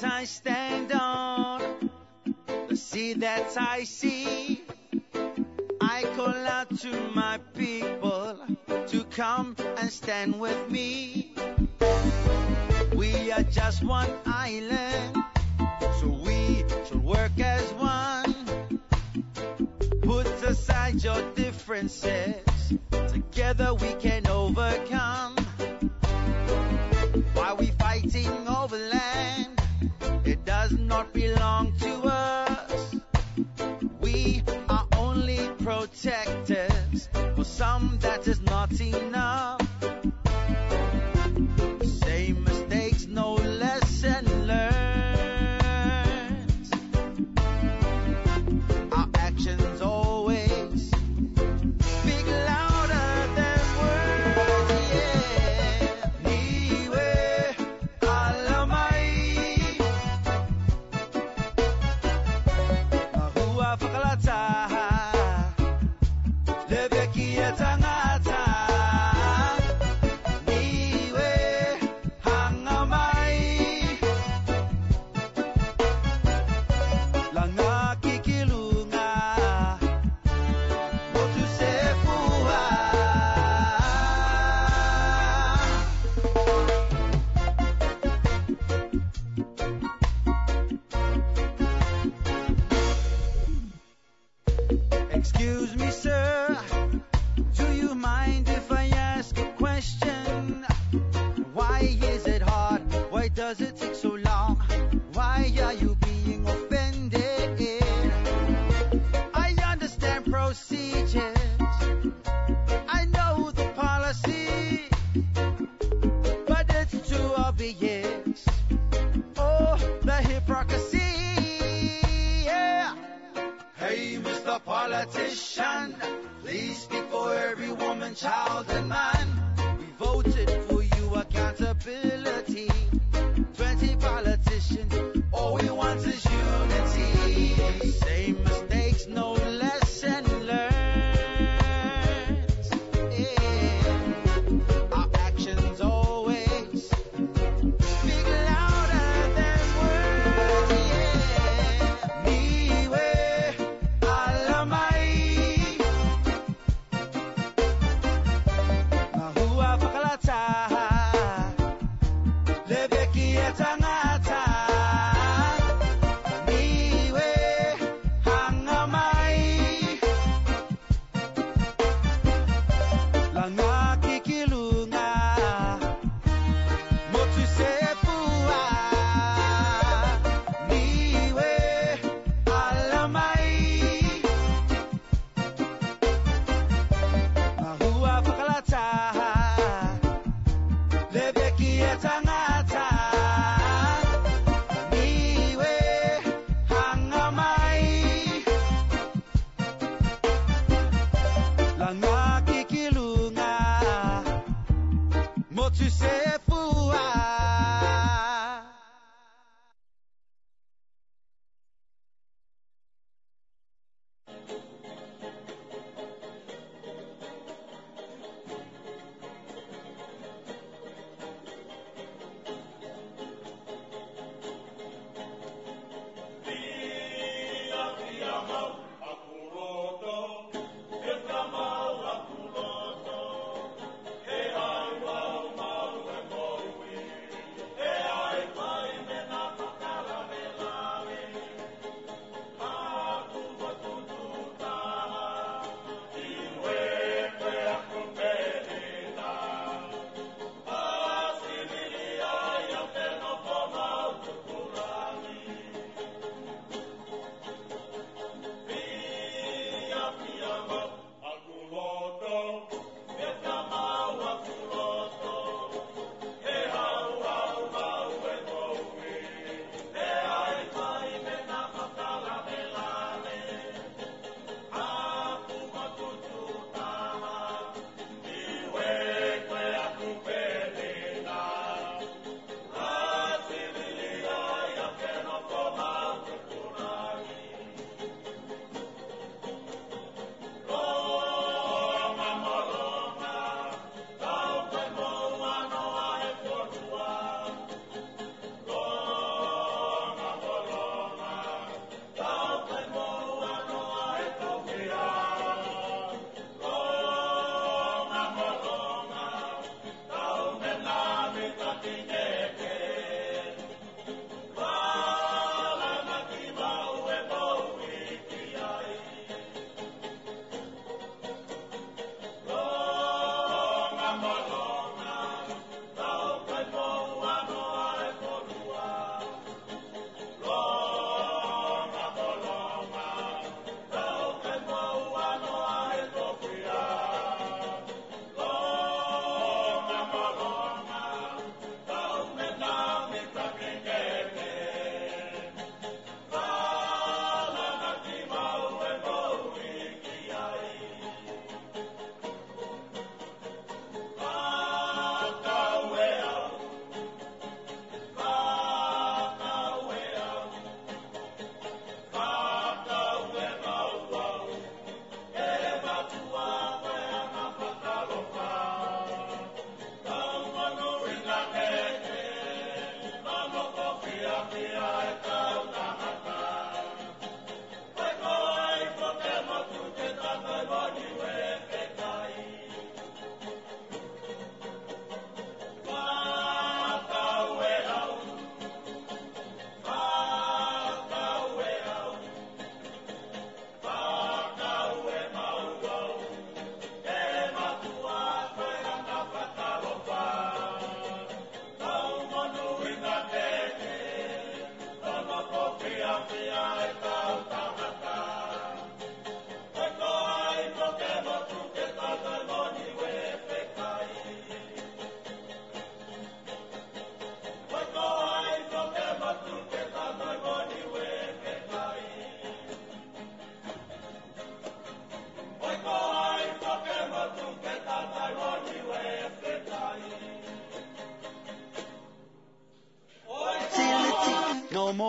that I stand on, the sea that I see.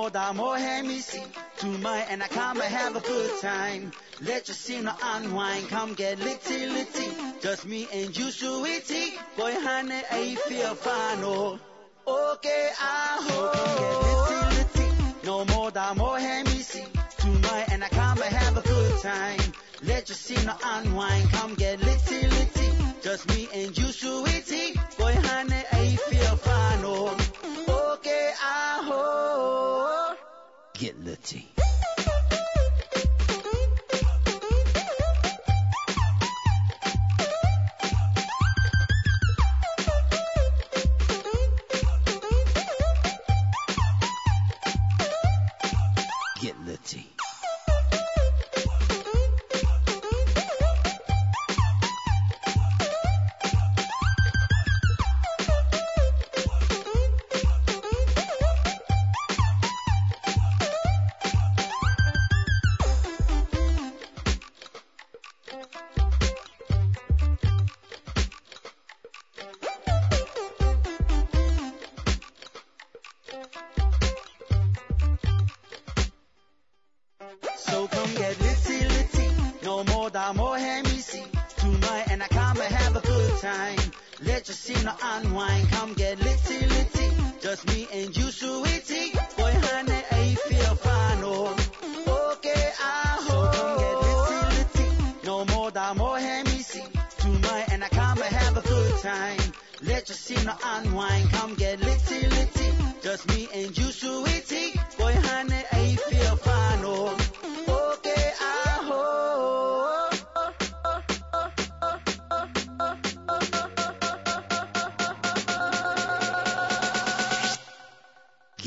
More da more hemisi. To my and I come and have a good time. Let your sinner unwind, come get litty litty. Just me and you, sweetie. Boy, honey, I feel fine, oh. Okay, I hope oh, get litty litty. No more da more hemisi. To my and I come and have a good time. Let your sinner unwind, come get litty litty. Just me and you, sweetie. Boy, honey, I feel fine, oh. Get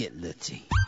Get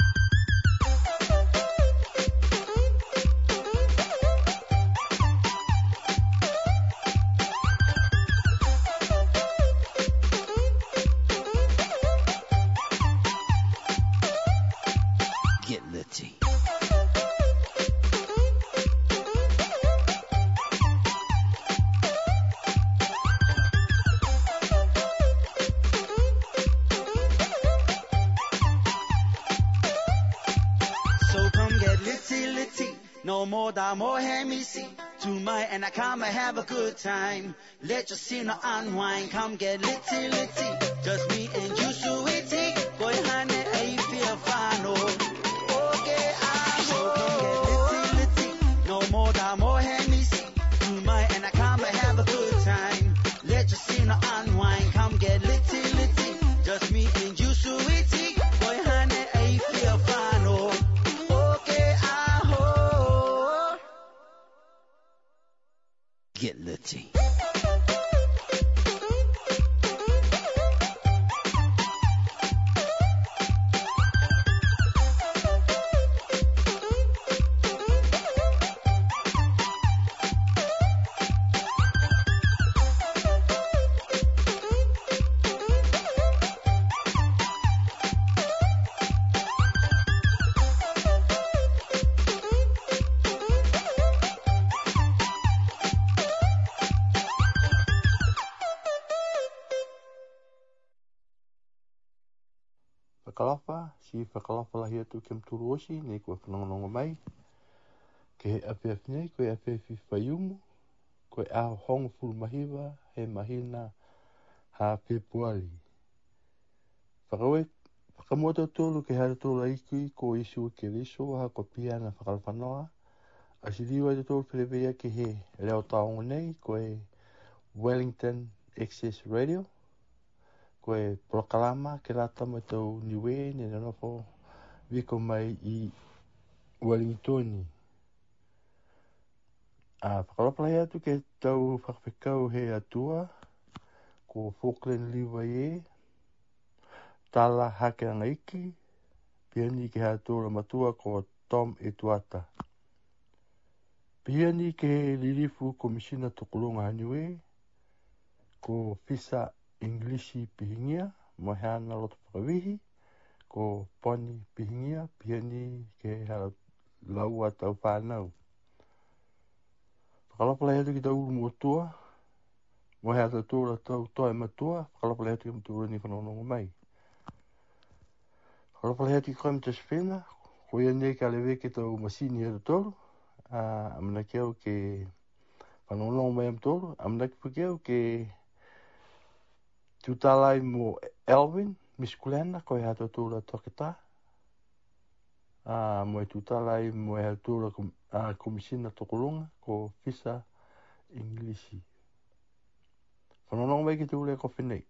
and I come and have a good time. Let your sinner unwind, come get litty litty. Just me and you, sweetie. Osi, nei koe whanongonongo mai. Ke he ape nei, koe ape api whaiumu, koe a hongo furu mahiwa, he mahina ha pe puali. Whakawe, whakamoto tōlu ke hara tōlu aikui, ko isu ke riso, ha ko pia na whakalawhanoa. Asi liwa te tōlu perewea ke he reo taongo nei, koe Wellington Access Radio koe prokalama ke rata mo tau niwe ni na nofo wiko mai i Wellingtoni. A whakalapala atu tu ke tau whakawhikau he atua ko Falkland liwa e tala hake anga iki piani ke hea matua ko Tom Etuata. Piani ke lirifu komisina tokolonga haniwe ko Fisa Englishi pihingia, mo hea na whakawihi, ko poni pihingia, piani ke hea atau tau whanau. Whakalapala hea ki tau uru motua, mo hea tau tūra tau toi matua, whakalapala hea ki mtua ni whanonongo mai. Ora pala ki koe mta spena, koe ane ka lewe ke tau masini e tolu, a amana keo ke whanonongo mai am tolu, amana ki pukeo ke tutalai mo Elvin, Miss Glenn, ko ia to tula toketa. A mo e mo e tula a komisina to ko fisa inglisi. Fono nong ki tūre ko whenei.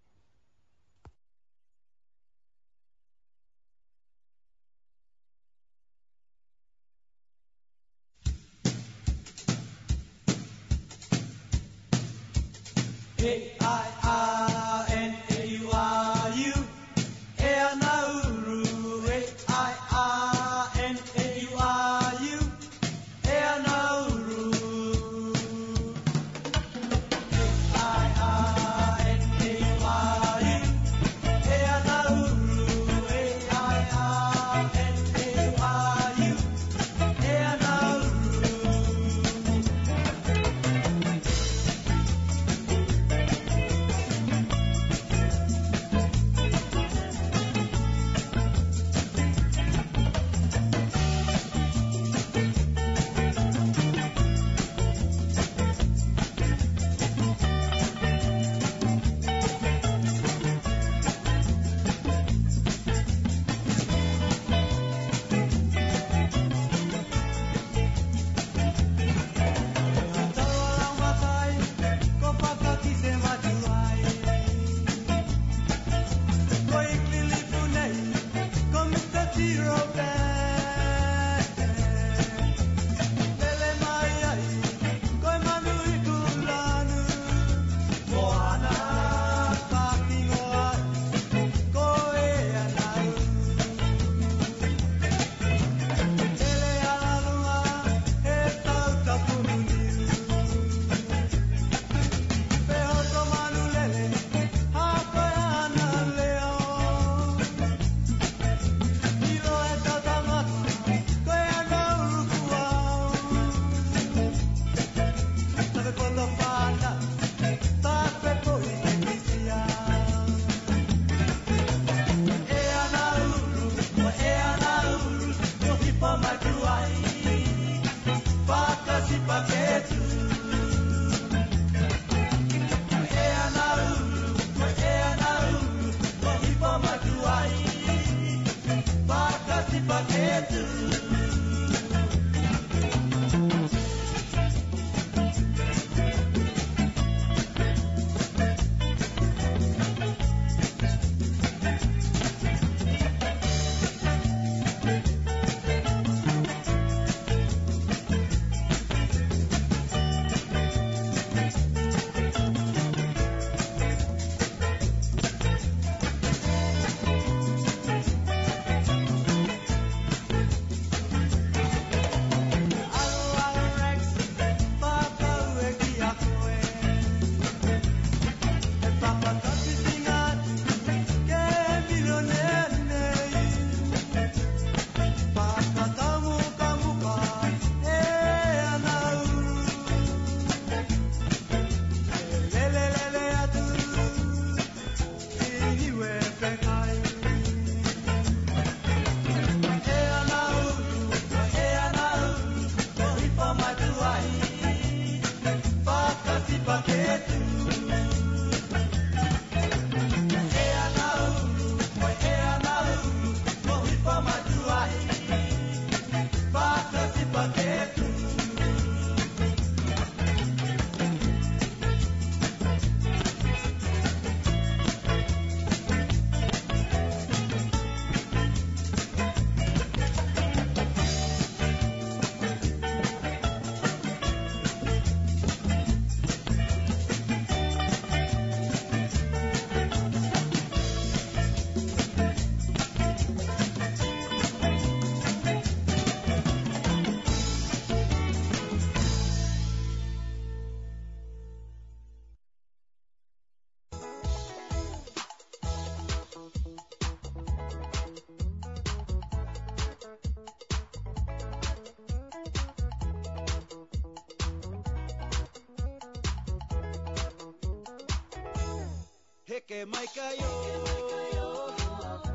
heke maikayo,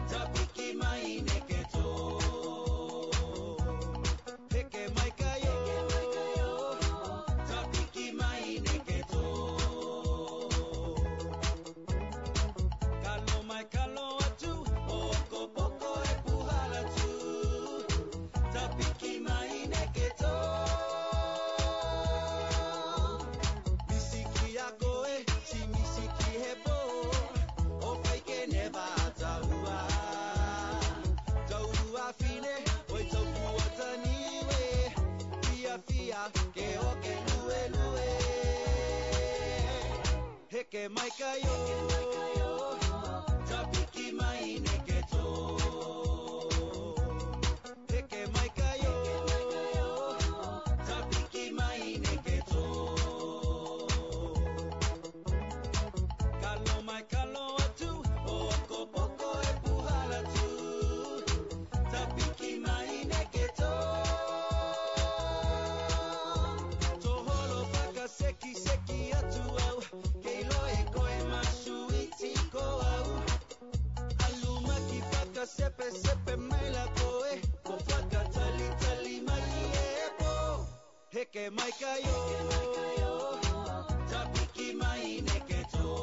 tapiki maineke. quema y cayó. heke mai kayo, tapiki mai neketo.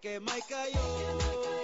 que Jamaica yo.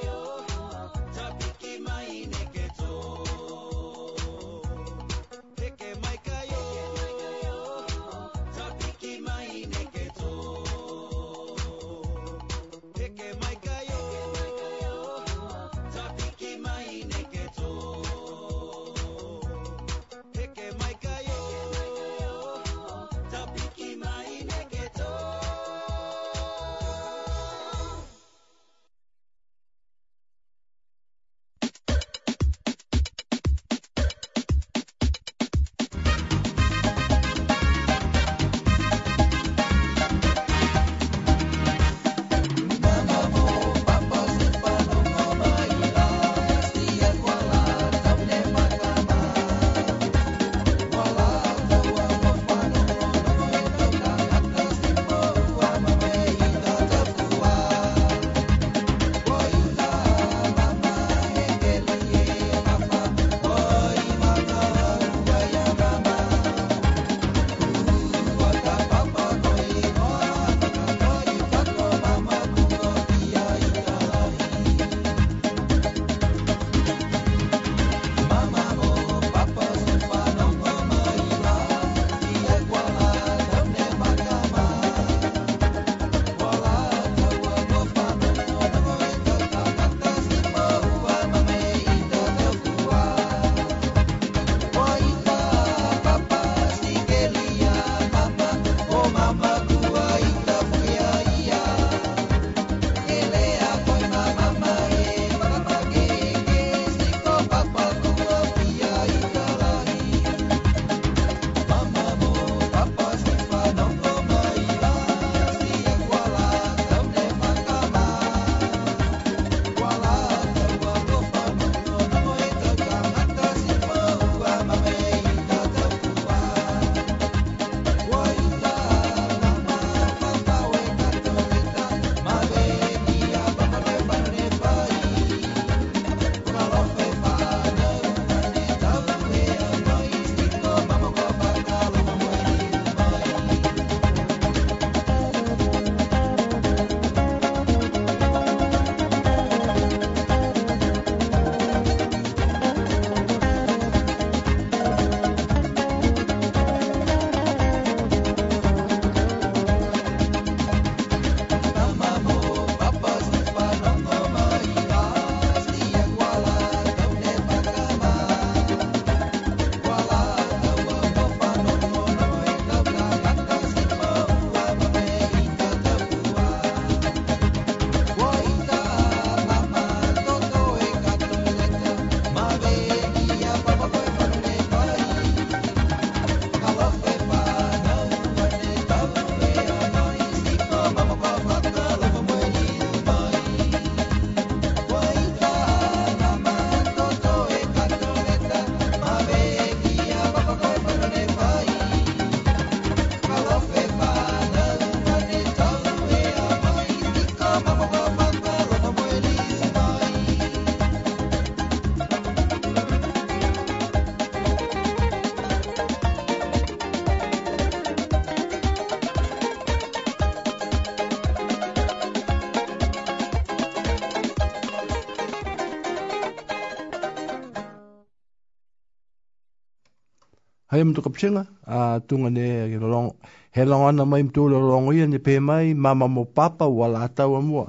mai mtu kapchenga a tunga ne long he long ana mai mtu lo long ia ne pe mai mama mo papa wala ata wa mo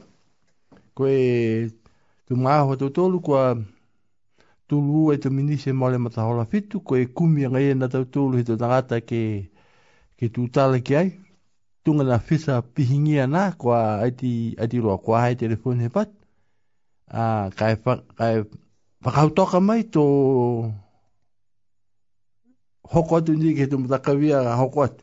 ko e tu ma ho to tolu ko tu lu e te minise mole mata hola fitu ko e kumi nga ia na tau tolu hito to tangata ke ke tu tala ki ai. Tunga na fisa pihingia na ko a iti iti ro ko a telefon he pat. A kai fa kai Pakau toka mai to حقوة نيجي مذكوية حقوة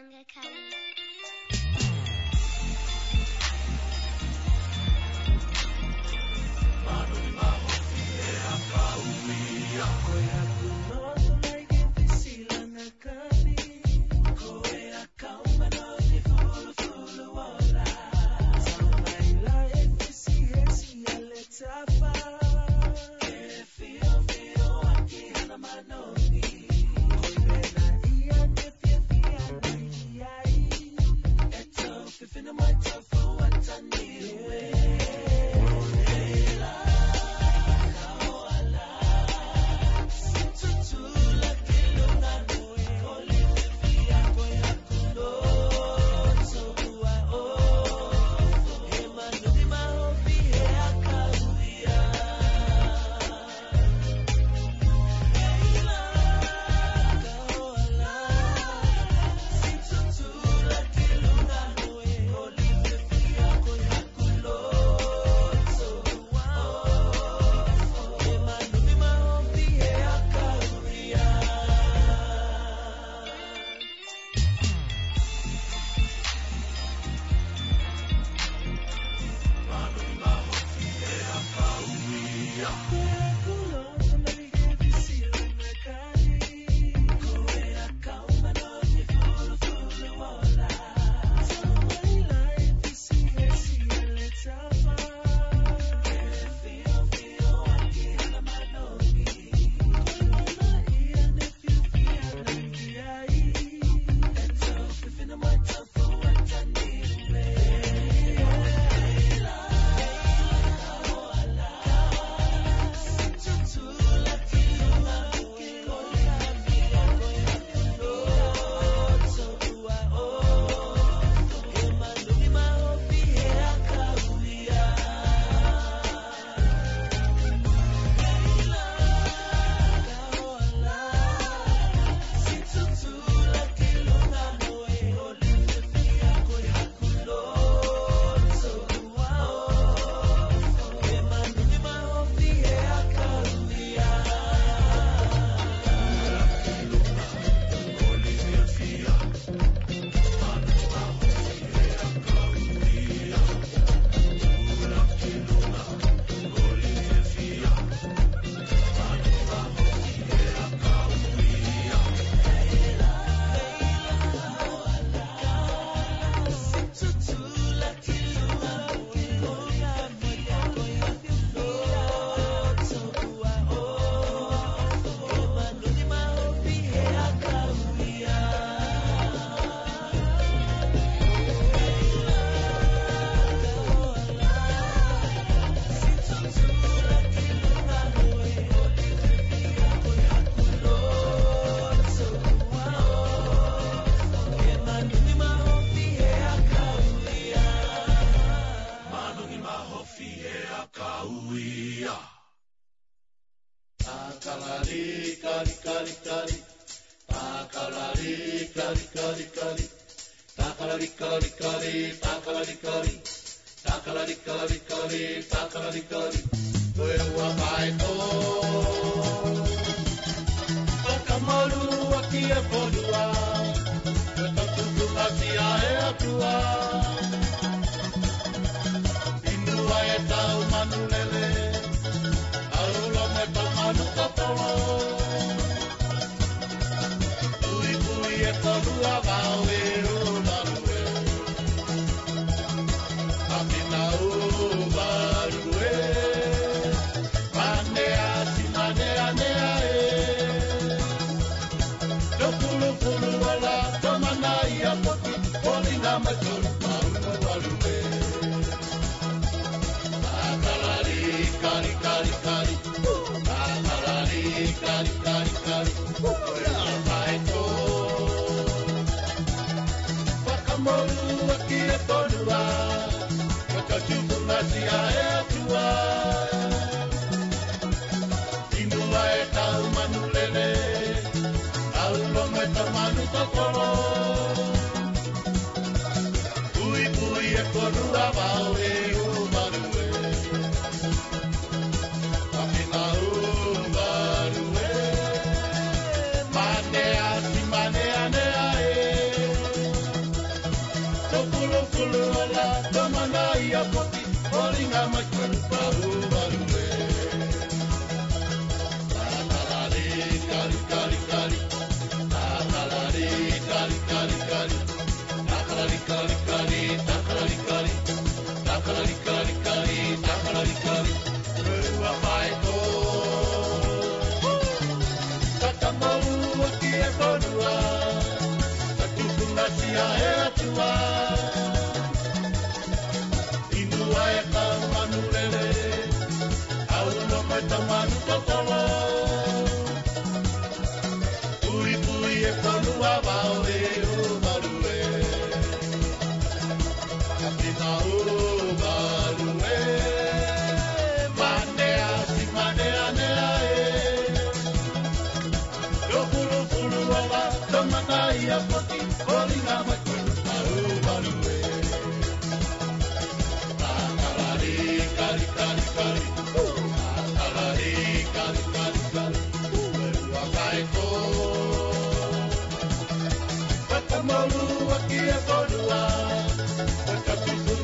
分开看。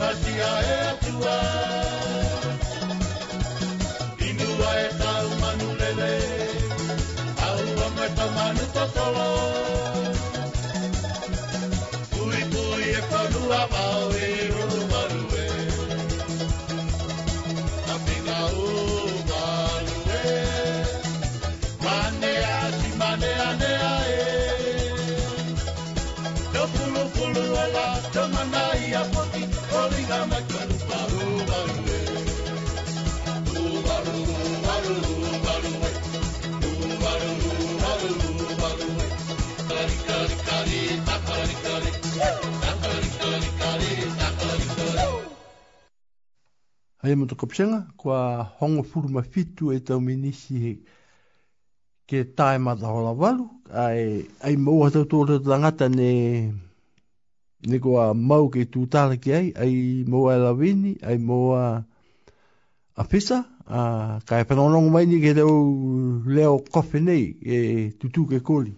matia e tua. Inua e tau manu lele. Au amu e tau manu totolo. Pui pui e konua vau Hei mo to pisenga, kua hongo furuma fitu e tau minisi he ke tae mata hola walu. Ai ai mo ha tau tōra tangata ne ne kua mau ke tu ki ai. Ai mo ai lawini ai mo a a pisa a kai panonongo mai ni ke tau leo kofi nei e tutu ke koli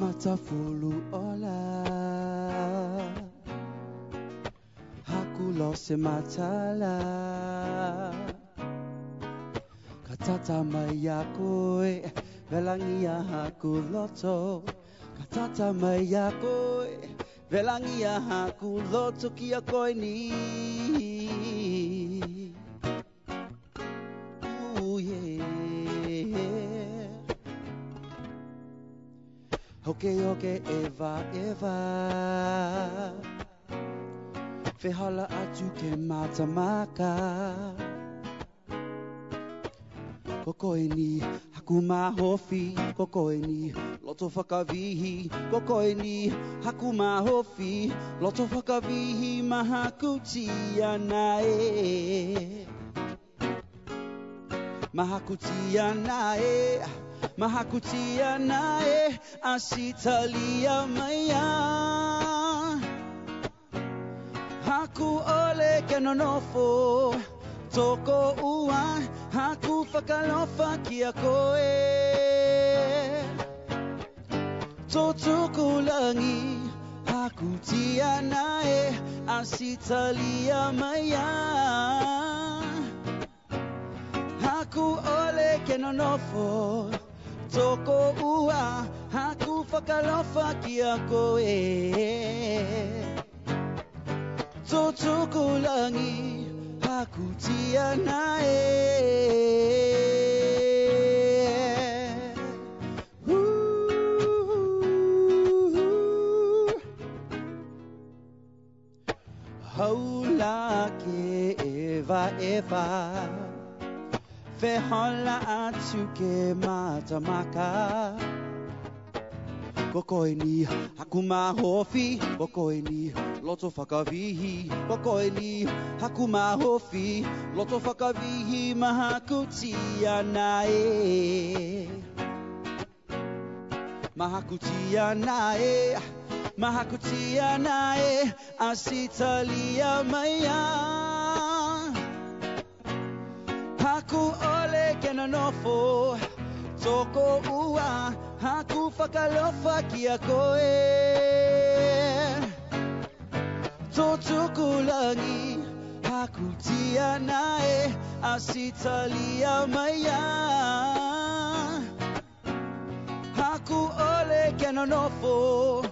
Matafulu ola Hakulo se matala. Katata mai a koe Velangia haku loto Katata mai a koe Velangia haku loto ki Hoke hoke eva eva. Fehala atu ke matamaka. Kokoe ni haku mahofi Kokoe ni loto whakavihi Kokoe ni haku mahofi Loto whakavihi mahakuti ana e. Mahakutia nae, mahakutia nae, asitalia maya. Haku ole ke nonofo, toko ua, haku whakalofa kia koe. Totuku langi, haku tia nae, asitalia maya. Haku ole ke Toko ua Haku whakalofa ki a koe Tō tuku langi Haku tia nae. Haula ke eva eva Fehola atu ke matamaka Kokoe ni haku mahofi Kokoe ni loto whakavihi Kokoe ni haku mahofi Loto whakavihi mahakuti ana e Mahakuti ana e Mahakuti ana e Asitalia maya. Haku ke nonofo Toko ua Haku whakalofa ki a koe. Tō tuku langi Haku tia nae Asitalia maya Haku ole ke nonofo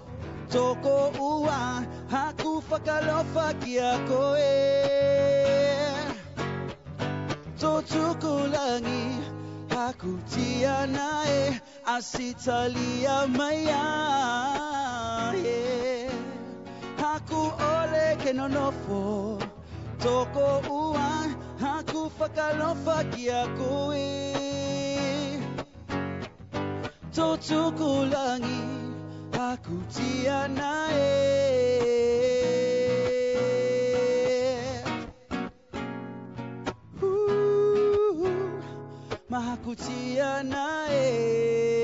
Toko ua Haku whakalofa ki a koe Tō tuku langi Haku nae Asitalia maya. Haku ole ke nonofo Toko ua Haku whakalofa ki a koe Tō tuku Mahakutia nae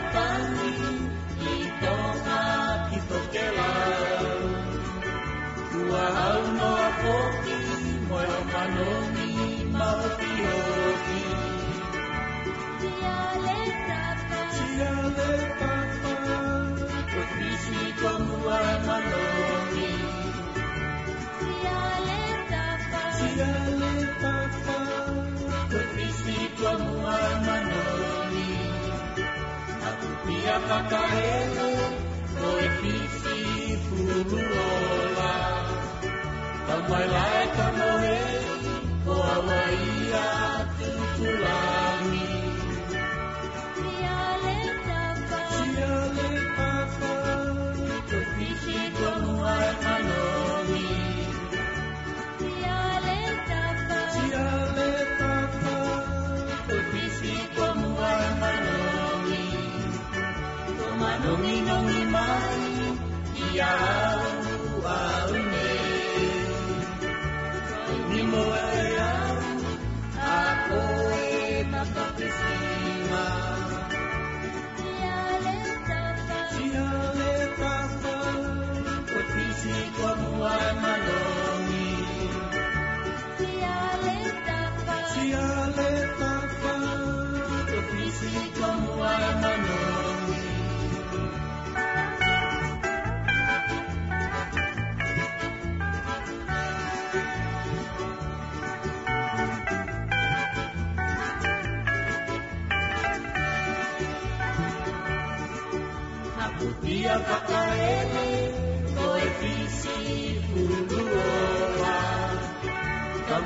matani, i tonga ki tokela. Kua au no a poki, moe o manoni, mau ki oki. Tiale papa, profisi como amaloni. Tiale Piapataredo, Florifice, Furuola. Tamai lai ka moe, ko awaia.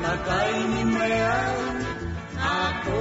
Namatay ni Mayan, ako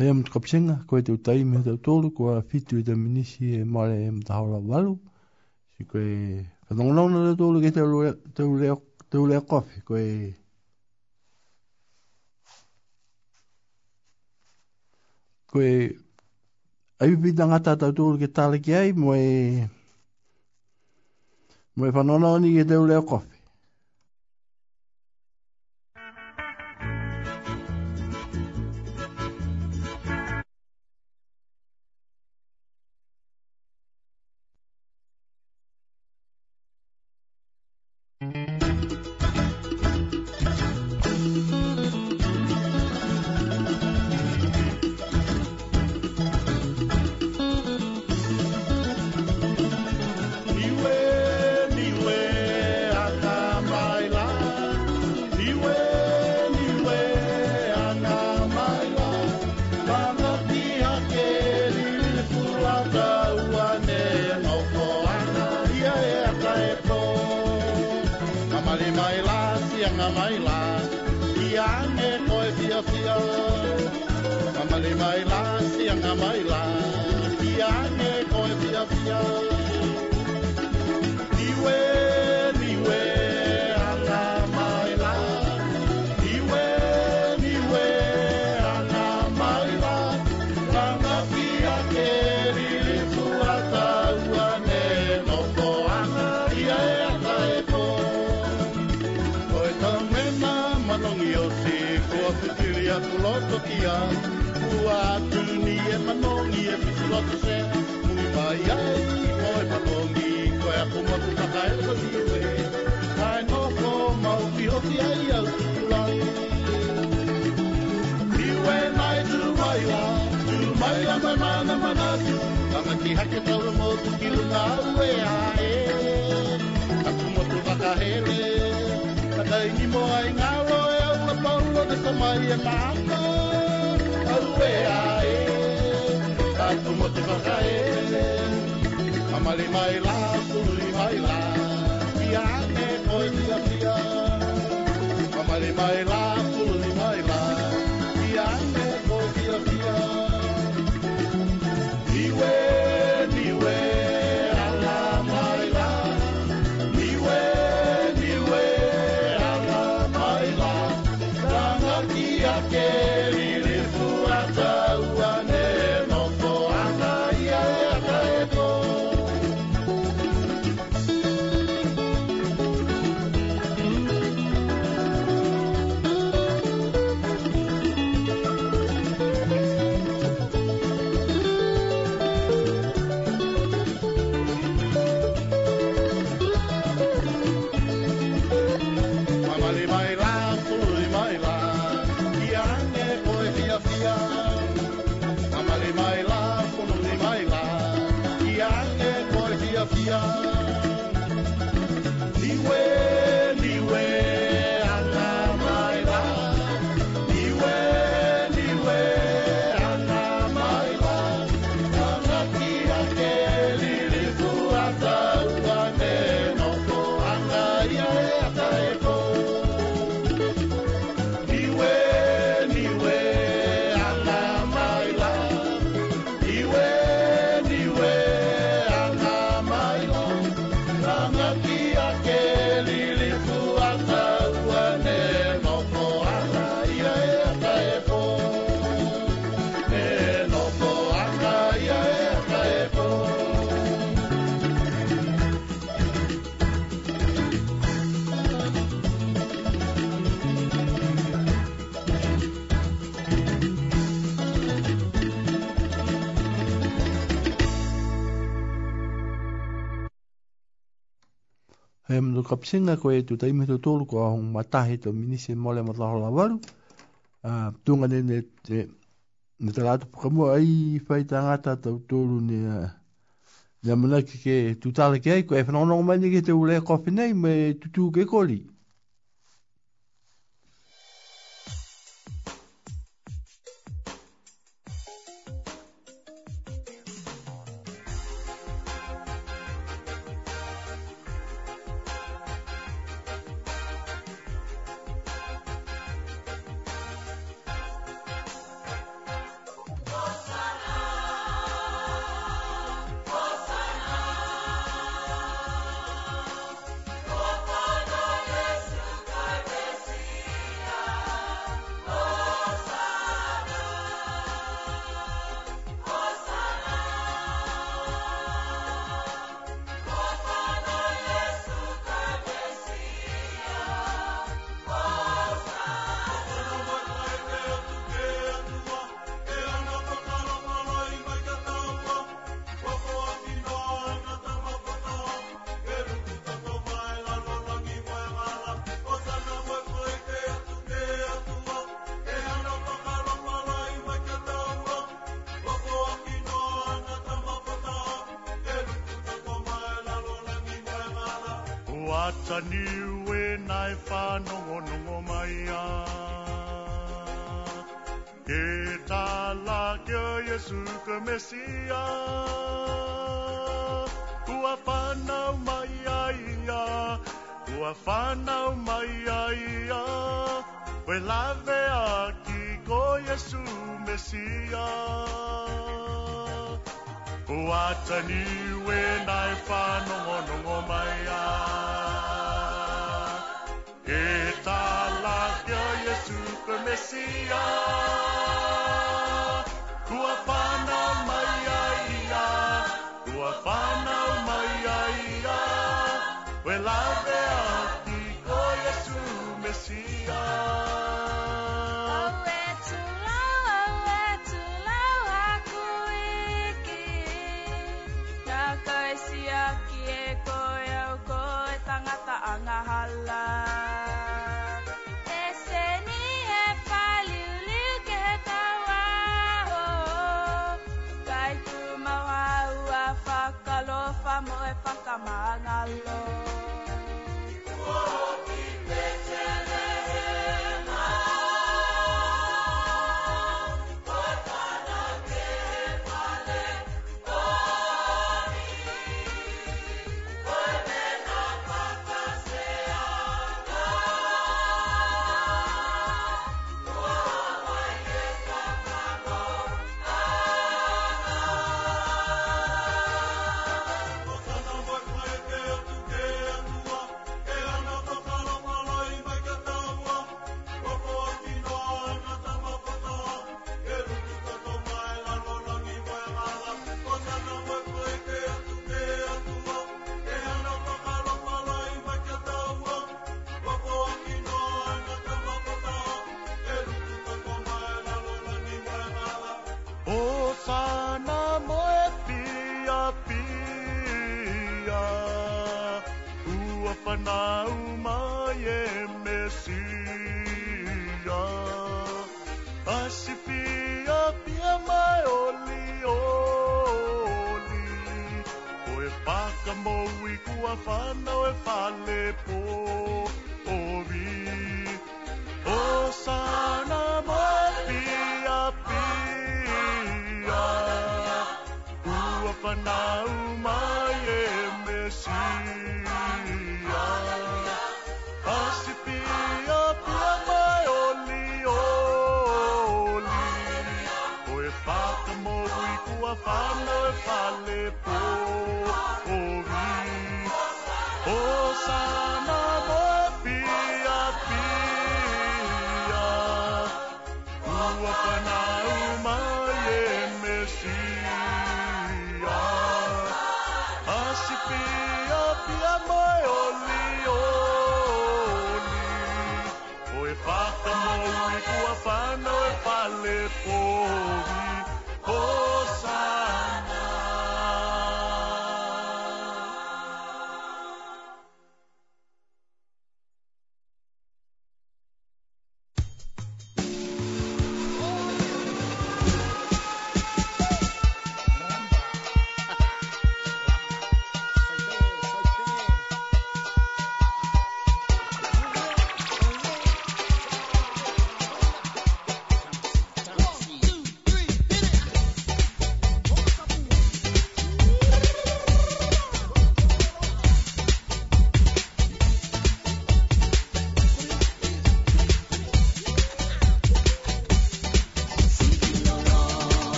Hei am tuka pisenga, te utai me te utolu, ko a fitu i te minisi e mare e mta haura walu. Si koe, ka tongonauna te utolu ke te ulea kofi, koe... Koe, Ko e... Ai pita ngata te utolu ke tale ki ai, mo e... Mo e ke te ulea kofi. Hei mno kapsinga koe tu taimi to tolu ko ahong matahe to minise mole ma tahola waru. Uh, tunga ne ne te ne te lātu pukamua ai whai tangata tau tolu ne ne mana ki ke tutala ki ai ko e whanonga mai ne ke te ule kofi nei me tutu ke koli. Niue nai whanongo nongo mai. Ke tala kia Yesu ka Mesia. Kua whanau mai ai a. Kua whanau mai ai a. We lawe a ki ko Yesu Mesia. Wata niue nai whanongo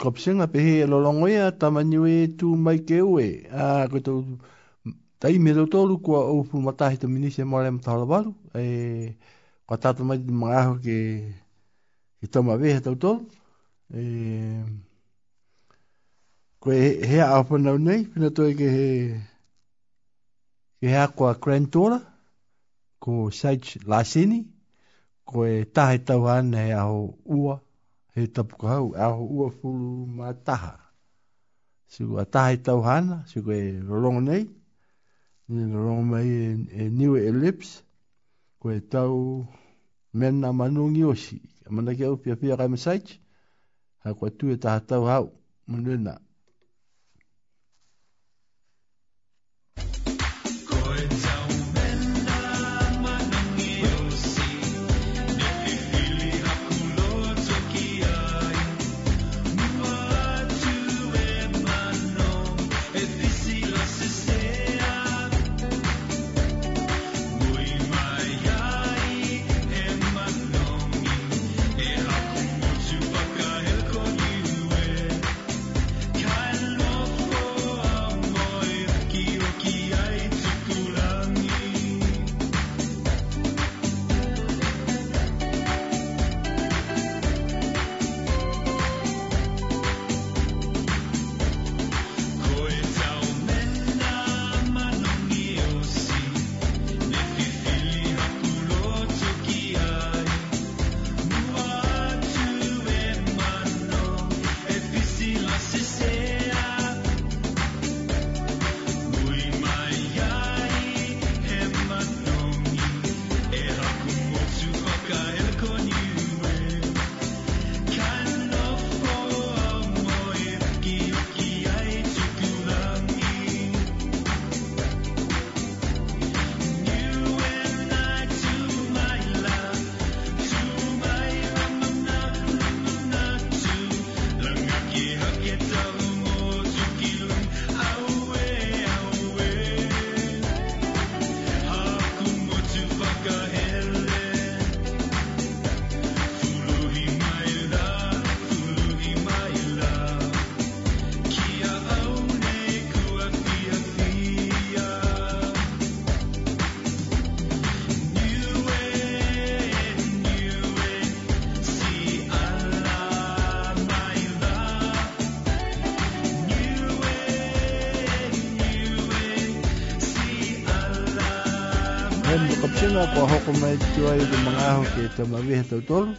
kopsenga am kapsenga pe he lolongo ia tamanyu e tu mai ke ue. A ko tau tai me lo tolu ko o matahi to minise mole walu. E kua tatu mai di mga aho ke ke toma vehe tau tolu. E koe hea apa nau nei, pina toi ke he ke hea kua granddaughter, ko Sage Lasini, ko e tahe tau ana e aho ua, he tapu ka hau, aho ua fulu ma taha. Siku a i tau hana, siku e rolongo nei, ni rolongo mai e, e niwe ellipse, ko e tau mena manungi osi, amana ke au pia pia kai masaiti ha ko tu e taha tau hau, manuena, hoko mai tu ai de ke te mawehe tau ah, tolu.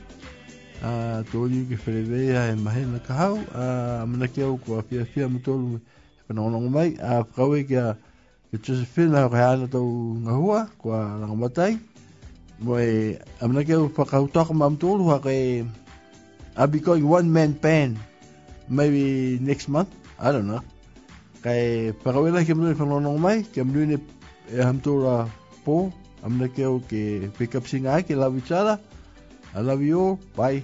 A to liu ke wherewea e mahena ka ah, ah, hau. A mana ke au ko a fia fia mo tolu e panongonongo mai. A whakaue ke a ke Josephine au kai ana tau ngahua ko a rangamatai. Mo e a mana ke au whakautaka mam tolu ha ke I'll be one man band maybe next month. I don't know. Kai whakaue lai ke mnui panongonongo mai. Ke mnui ne hamtura po I'm not care okay. Pick up sing I can love each other. I love you. Bye.